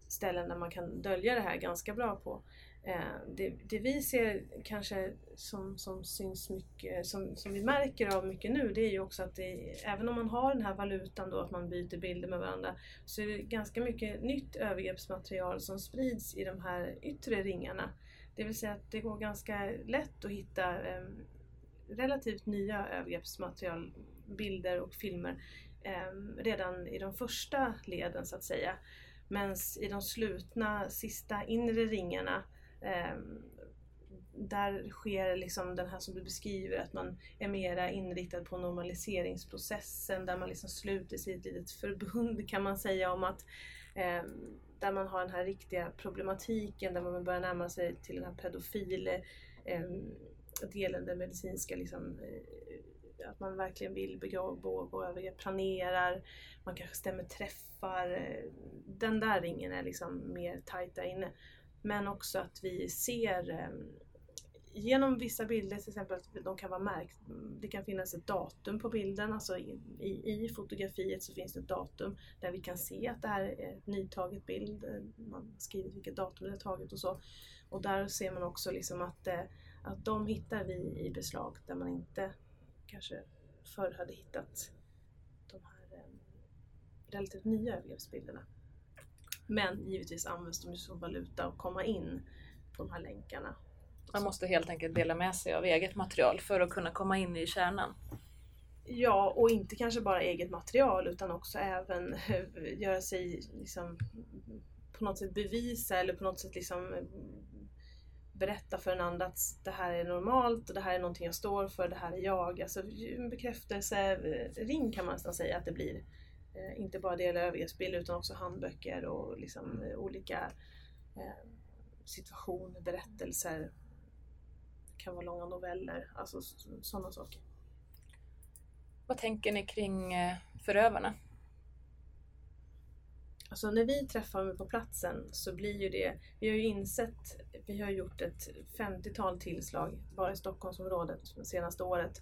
ställen där man kan dölja det här ganska bra på. Eh, det, det, vi ser kanske som, som syns mycket, som, som vi märker av mycket nu, det är ju också att det, även om man har den här valutan då, att man byter bilder med varandra, så är det ganska mycket nytt övergreppsmaterial som sprids i de här yttre ringarna. Det vill säga att det går ganska lätt att hitta eh, relativt nya övergreppsmaterial, bilder och filmer eh, redan i de första leden så att säga. Medan i de slutna sista inre ringarna Ehm, där sker liksom den här som du beskriver, att man är mera inriktad på normaliseringsprocessen där man liksom sluter sig i ett litet förbund kan man säga om att eh, där man har den här riktiga problematiken där man börjar närma sig till den här pedofil eh, delen, den medicinska liksom, eh, att man verkligen vill begå övergrepp, planerar, man kanske stämmer träffar. Eh, den där ringen är liksom mer tajt där inne. Men också att vi ser eh, genom vissa bilder till exempel att de kan vara märkt, det kan finnas ett datum på bilden, alltså i, i, i, fotografiet så finns det ett datum där vi kan se att det här är ett nytaget bild, eh, man skriver vilket datum det är taget och så. Och där ser man också liksom att, eh, att de hittar vi i beslag där man inte kanske förr hade hittat de här relativt nya övergreppsbilderna. Men givetvis används de som valuta att komma in på de här länkarna. Man måste helt enkelt dela med sig av eget material för att kunna komma in i kärnan. Ja, och inte kanske bara eget material utan också även *laughs* göra sig liksom, på något sätt bevisa eller på något sätt liksom berätta för en annan att det här är normalt och det här är någonting jag står för, det här är jag. Alltså en bekräftelsering kan man nästan säga att det blir. Eh, inte bara dela övergreppsbild utan också handböcker och liksom, mm. eh, olika eh, situationer, berättelser. Det kan vara långa noveller, alltså sådana saker. Vad tänker ni kring förövarna? Alltså när vi träffar dem på platsen så blir ju det, vi har ju insett, vi har gjort ett 50-tal tillslag bara i Stockholmsområdet det senaste året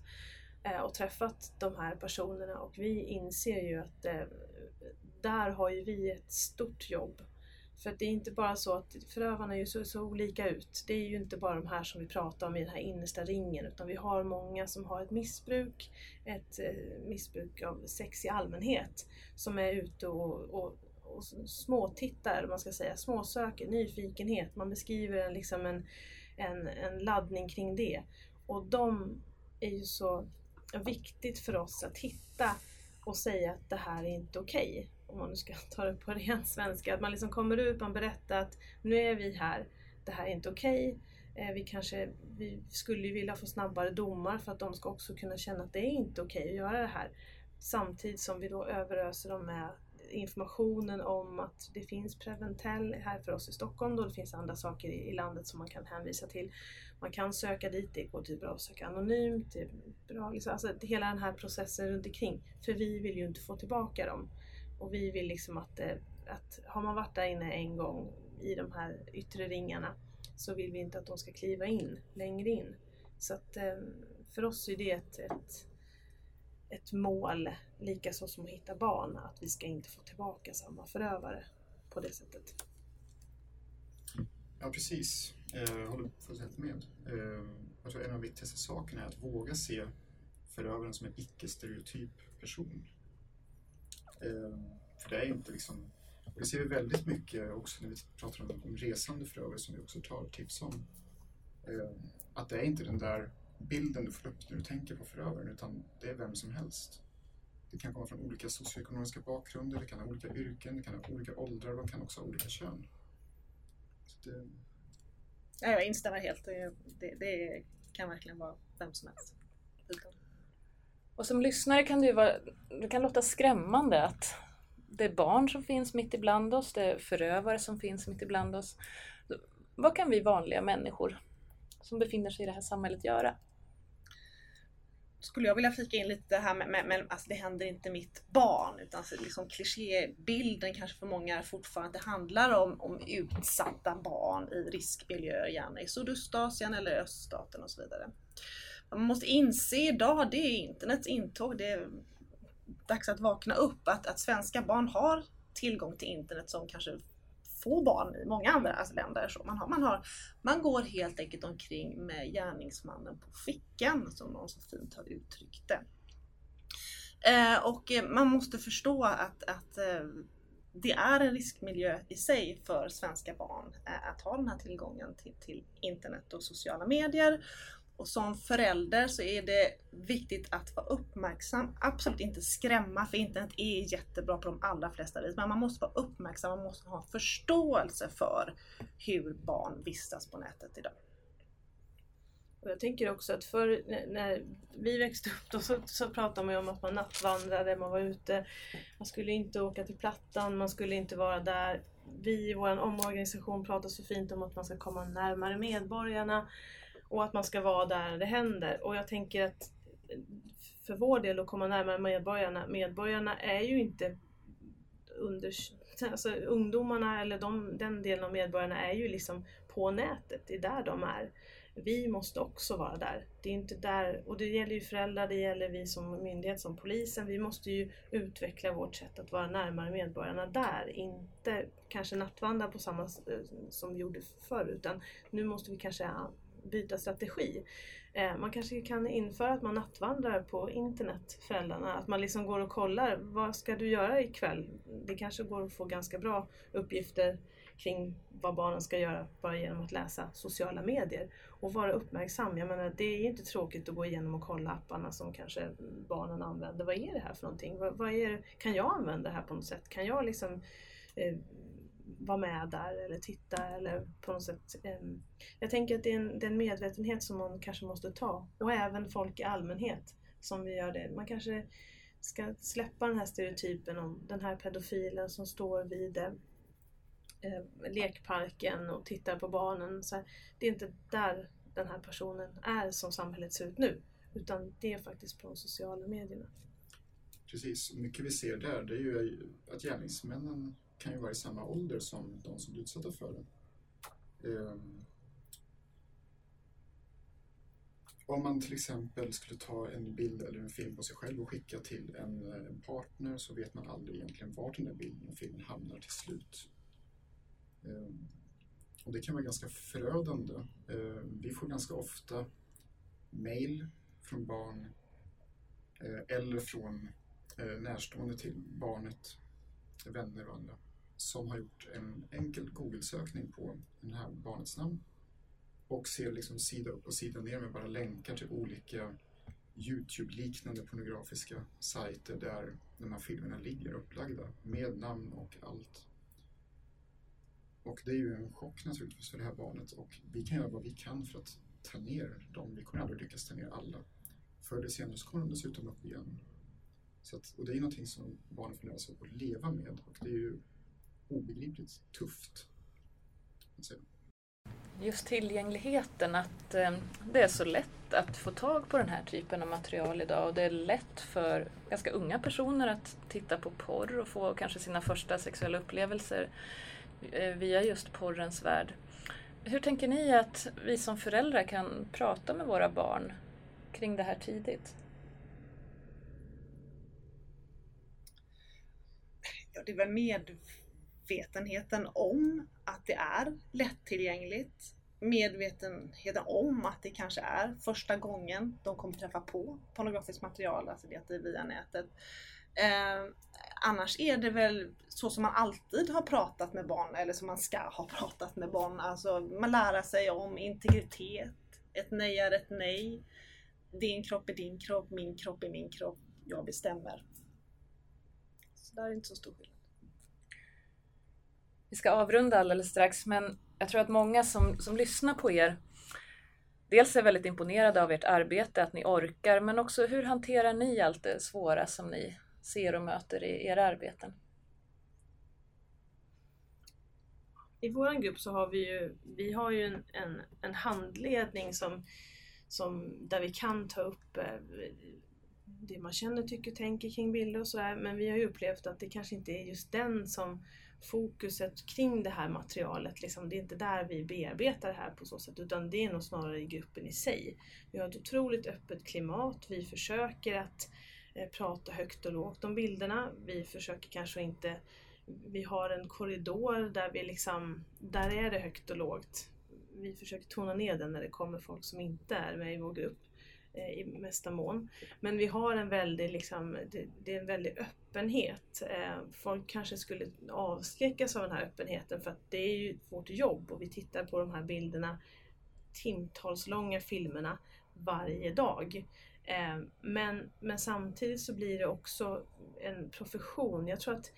Eh, och träffat de här personerna och vi inser ju att eh, där har ju vi ett stort jobb. För det är inte bara så att förövarna är ju så, så olika ut. Det är ju inte bara de här som vi pratar om i den här innersta ringen utan vi har många som har ett missbruk, ett eh, missbruk av sex i allmänhet som är ute och, och, och småtittar, eller man ska säga, småsöker, nyfikenhet. Man beskriver liksom en, en, en laddning kring det. Och de är ju så viktigt för oss att hitta och säga att det här är inte okej. Okay, om man nu ska ta det på ren svenska. Att man liksom kommer ut, man berättar att nu är vi här, det här är inte okej. Okay. Vi kanske vi skulle vilja få snabbare domar för att de ska också kunna känna att det är inte okej okay att göra det här. Samtidigt som vi då överöser dem med informationen om att det finns Preventell här för oss i Stockholm då det finns andra saker i landet som man kan hänvisa till. Man kan söka dit, det går typ bra att söka anonymt. Det är bra, liksom, alltså hela den här processen runt omkring. För vi vill ju inte få tillbaka dem. Och vi vill liksom att, eh, att har man varit där inne en gång i de här yttre ringarna så vill vi inte att de ska kliva in längre in. Så att ehm, för oss är det ett, ett ett mål, likaså som att hitta barn, att vi ska inte få tillbaka samma förövare på det sättet. Ja, precis. Jag håller fullständigt med. Jag tror en av de viktigaste sakerna är att våga se förövaren som en icke-stereotyp person. Eh, för det är inte liksom... Det ser vi väldigt mycket också när vi pratar om, om resande förövare som vi också tar tips om. Att det är inte den där bilden du får upp när du tänker på förövaren utan det är vem som helst. Det kan komma från olika socioekonomiska bakgrunder, det kan ha olika yrken, det kan ha olika åldrar och de kan också ha olika kön. Det... Ja, jag instämmer helt. Det, det, det, kan verkligen vara vem som helst. Och som lyssnare kan det, vara, det kan låta skrämmande att det är barn som finns mitt ibland oss, det är förövare som finns mitt ibland oss. Vad kan vi vanliga människor som befinner sig i det här samhället göra? skulle jag vilja flika in lite här med, med, med alltså det händer inte mitt barn utan liksom klichébilden kanske för många fortfarande handlar om, om utsatta barn i riskmiljöer, gärna i Sydostasien eller öststaten och så vidare. Man måste inse idag, det är internets intåg, det är dags att vakna upp, att, att svenska barn har tillgång till internet som kanske få barn i många andra länder. Så man, har, man, har, man går helt enkelt omkring med gärningsmannen på fickan som någon så fint har uttryckt det. Eh, och eh, man måste förstå att, att eh, det är en riskmiljö i sig för svenska barn eh, att ha den här tillgången till, till internet och sociala medier. Och som förälder så är det viktigt att vara uppmärksam. Absolut inte skrämma, för internet är jättebra på de allra flesta vis. Men man måste vara uppmärksam, man måste ha förståelse för hur barn vistas på nätet idag. Och jag tänker också att för när vi växte upp då så, så pratade man ju om att man nattvandrade, man var ute, man skulle inte åka till Plattan, man skulle inte vara där. Vi i vår omorganisation pratar så fint om att man ska komma närmare medborgarna och att man ska vara där det händer. Och jag tänker att för vår del att komma närmare medborgarna, medborgarna är ju inte under, alltså ungdomarna eller de, den delen av medborgarna är ju liksom på nätet, det är där de är vi måste också vara där. Det är inte där, och det gäller ju föräldrar, det gäller vi som myndighet, som polisen. Vi måste ju utveckla vårt sätt att vara närmare medborgarna där. Inte kanske nattvandra på samma eh, som vi gjorde förr, utan nu måste vi kanske byta strategi. Eh, man kanske kan införa att man nattvandrar på internet, föräldrarna. Att man liksom går och kollar, vad ska du göra ikväll? Det kanske går att få ganska bra uppgifter kring vad barnen ska göra bara genom att läsa sociala medier och vara uppmärksam. Jag menar, det är ju inte tråkigt att gå igenom och kolla apparna som kanske barnen använder. Vad är det här för någonting? Vad, vad är kan jag använda det här på något sätt? Kan jag liksom eh, vara med där eller titta eller på något sätt. Eh, jag tänker att det är, en, det är en medvetenhet som man kanske måste ta och även folk i allmänhet som vi gör det. Man kanske ska släppa den här stereotypen om den här pedofilen som står vid eh, lekparken och tittar på barnen. Så här, det är inte där den här personen är som samhället ser ut nu. Utan det är faktiskt på de sociala medierna. Precis, mycket vi ser där det är ju att gärningsmännen kan ju vara i samma ålder som de som blir utsatta för det. Um, ehm, om man till exempel skulle ta en bild eller en film på sig själv och skicka till en, eh, en partner så vet man aldrig egentligen vart den där bilden och filmen hamnar till slut. Ehm, och det kan vara ganska förödande. Ehm, vi får ganska ofta mail från barn eh, eller från eh, närstående till barnet, vänner och andra, som har gjort en enkel Google-sökning på det här barnets namn och ser liksom sida upp och sida ner med bara länkar till olika Youtube-liknande pornografiska sajter där de här filmerna ligger upplagda med namn och allt. Och det är ju en chock naturligtvis för det här barnet och vi kan göra vad vi kan för att ta ner dem. Vi kommer aldrig lyckas ta ner alla. Förr eller senare så kommer de dessutom upp igen. Så att, och det är någonting som barnen får lära sig att leva med och det är ju obegripligt tufft. Just tillgängligheten, att eh, det är så lätt att få tag på den här typen av material idag och det är lätt för ganska unga personer att titta på porr och få kanske sina första sexuella upplevelser Eh, via just porrens värld. Hur tänker ni att vi som föräldrar kan prata med våra barn kring det här tidigt? Ja, det är väl medvetenheten om att det är lättillgängligt. Medvetenheten om att det kanske är första gången de kommer träffa på pornografiskt material, alltså det är via nätet. Eh, annars är det väl så som man alltid har pratat med barn, eller som man ska ha pratat med barn. Alltså man lär sig om integritet. Ett nej är ett nej. Din kropp är din kropp, min kropp är min kropp. Jag bestämmer. Så där är inte så stor skillnad. Vi ska avrunda alldeles strax, men jag tror att många som, som lyssnar på er dels är väldigt imponerade av ert arbete, att ni orkar, men också hur hanterar ni allt det svåra som ni ser och möter i era arbeten? I vår grupp så har vi ju, vi har ju en, en, en handledning som, som, där vi kan ta upp eh, det man känner, tycker, tänker kring bilder och sådär. Men vi har ju upplevt att det kanske inte är just den som fokuset kring det här materialet, liksom, det är inte där vi bearbetar det här på så sätt, utan det är nog snarare i gruppen i sig. Vi har ett otroligt öppet klimat, vi försöker att Eh, prata högt och lågt om bilderna. Vi försöker kanske inte vi har en korridor där vi liksom, där är det högt och lågt. Vi försöker tona ner den när det kommer folk som inte är med i vår grupp eh, i mesta mån. Men vi har en väldigt liksom, det, det är en väldig öppenhet. Eh, folk kanske skulle avskräckas av den här öppenheten för att det är ju vårt jobb och vi tittar på de här bilderna, timtalslånga filmerna varje dag. Eh, men, men samtidigt så blir det också en profession. Jag tror att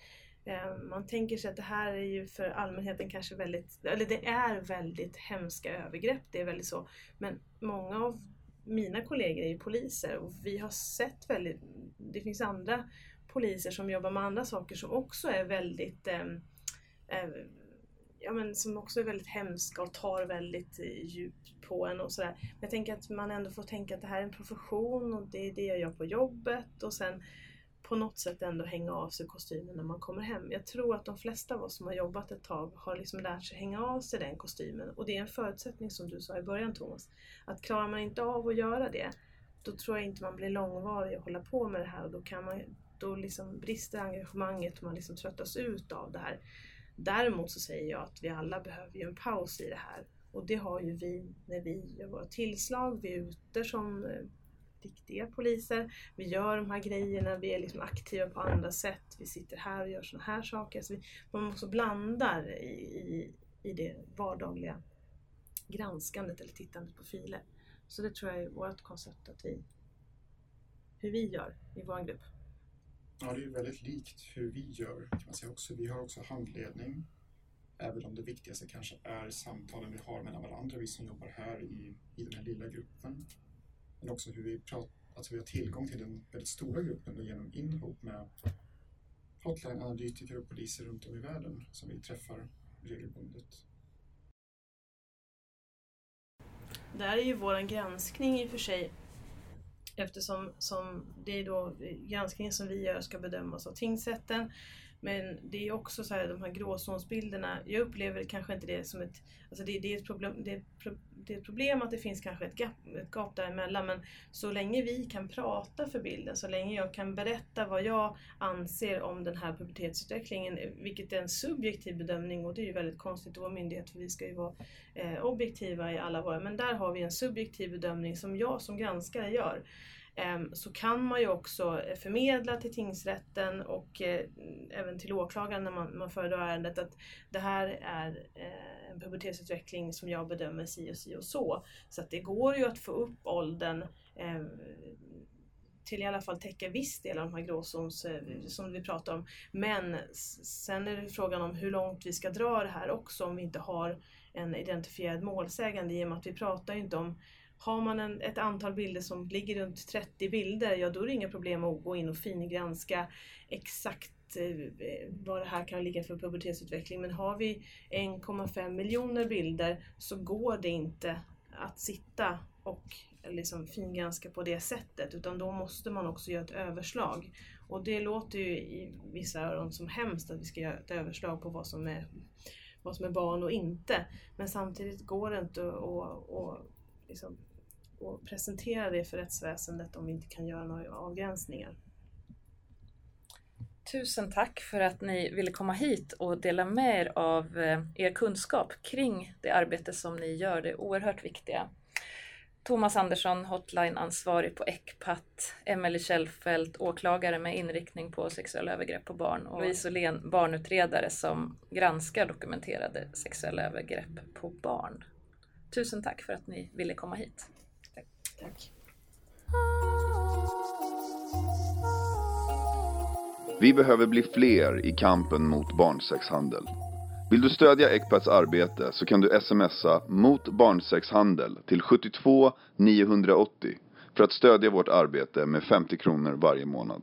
eh, man tänker sig att det här är ju för allmänheten kanske väldigt, eller det är väldigt hemska övergrepp, det är väldigt så. Men många av mina kollegor är ju poliser och vi har sett väldigt, det finns andra poliser som jobbar med andra saker som också är väldigt eh, eh ja, men som också är väldigt hemska och tar väldigt eh, djupt på en och sådär. Men jag tänker att man ändå får tänka att det här är en profession och det är det jag gör på jobbet och sen på något sätt ändå hänga av sig kostymen när man kommer hem. Jag tror att de flesta av oss som har jobbat ett tag har liksom lärt sig hänga av sig den kostymen och det är en förutsättning som du sa i början Thomas. Att klarar man inte av att göra det, då tror jag inte man blir långvarig och hålla på med det här och då kan man då liksom brister engagemanget och man liksom tröttas ut av det här. Däremot så säger jag att vi alla behöver ju en paus i det här. Och det har ju vi när vi gör våra tillslag, vi är ute som eh, riktiga poliser. Vi gör de här grejerna, vi är liksom aktiva på andra sätt. Vi sitter här och gör sådana här saker. Så vi, man också blandar i, i, i det vardagliga granskandet eller tittandet på filer. Så det tror jag är vårt koncept, att vi, hur vi gör i vår grupp. Ja, det är väldigt likt hur vi gör kan man säga också. Vi har också handledning, även om det viktigaste kanske är samtalen vi har mellan varandra, vi som jobbar här i, i den här lilla gruppen. Men också hur vi pratar, alltså vi har tillgång till den väldigt stora gruppen genom Inhope med hotline-analytiker och poliser runt om i världen som vi träffar regelbundet. Där är ju vår granskning i och för sig eftersom som det är då granskningen som vi gör ska bedömas av tingsrätten. Men det är också så här, de här gråzonsbilderna, jag upplever kanske inte det som ett, alltså det, det är ett problem, det är, det är ett problem att det finns kanske ett gap, ett gap däremellan men så länge vi kan prata för bilden, så länge jag kan berätta vad jag anser om den här pubertetsutvecklingen, vilket är en subjektiv bedömning och det är ju väldigt konstigt i vår myndighet för vi ska ju vara eh, objektiva i alla våra, men där har vi en subjektiv bedömning som jag som granskare gör. Ehm, så kan man ju också eh, förmedla till tingsrätten och eh, även till åklagaren när man, man föredrar ärendet att det här är eh, en pubertetsutveckling som jag bedömer si och si och så. Så att det går ju att få upp åldern ehm, till i alla fall täcka viss del av de här gråzons som vi pratar om. Men sen är det frågan om hur långt vi ska dra det här också om vi inte har en identifierad målsägande i och med att vi pratar inte om har man en, ett antal bilder som ligger runt 30 bilder, ja då är det inga problem att gå in och fingranska exakt eh, vad det här kan ligga för pubertetsutveckling. Men har vi 1,5 miljoner bilder så går det inte att sitta och liksom fingranska på det sättet utan då måste man också göra ett överslag. Och det låter ju i vissa öron som hemskt att vi ska göra ett överslag på vad som är, vad som är barn och inte. Men samtidigt går det inte att, att liksom och presentera det för rättsväsendet om vi inte kan göra några avgränsningar. Tusen tack för att ni ville komma hit och dela med er av eh, er kunskap kring det arbete som ni gör, det oerhört viktiga. Thomas Andersson, hotline-ansvarig på ECPAT, Emelie Kjellfelt, åklagare med inriktning på sexuella övergrepp på barn och Louise Åhlén, barnutredare som granskar dokumenterade sexuella övergrepp på barn. Tusen tack för att ni ville komma hit. Tack. Vi behöver bli fler i kampen mot barnsexhandel. Vill du stödja Ecpats arbete så kan du smsa mot barnsexhandel till 72 980 för att stödja vårt arbete med 50 kronor varje månad.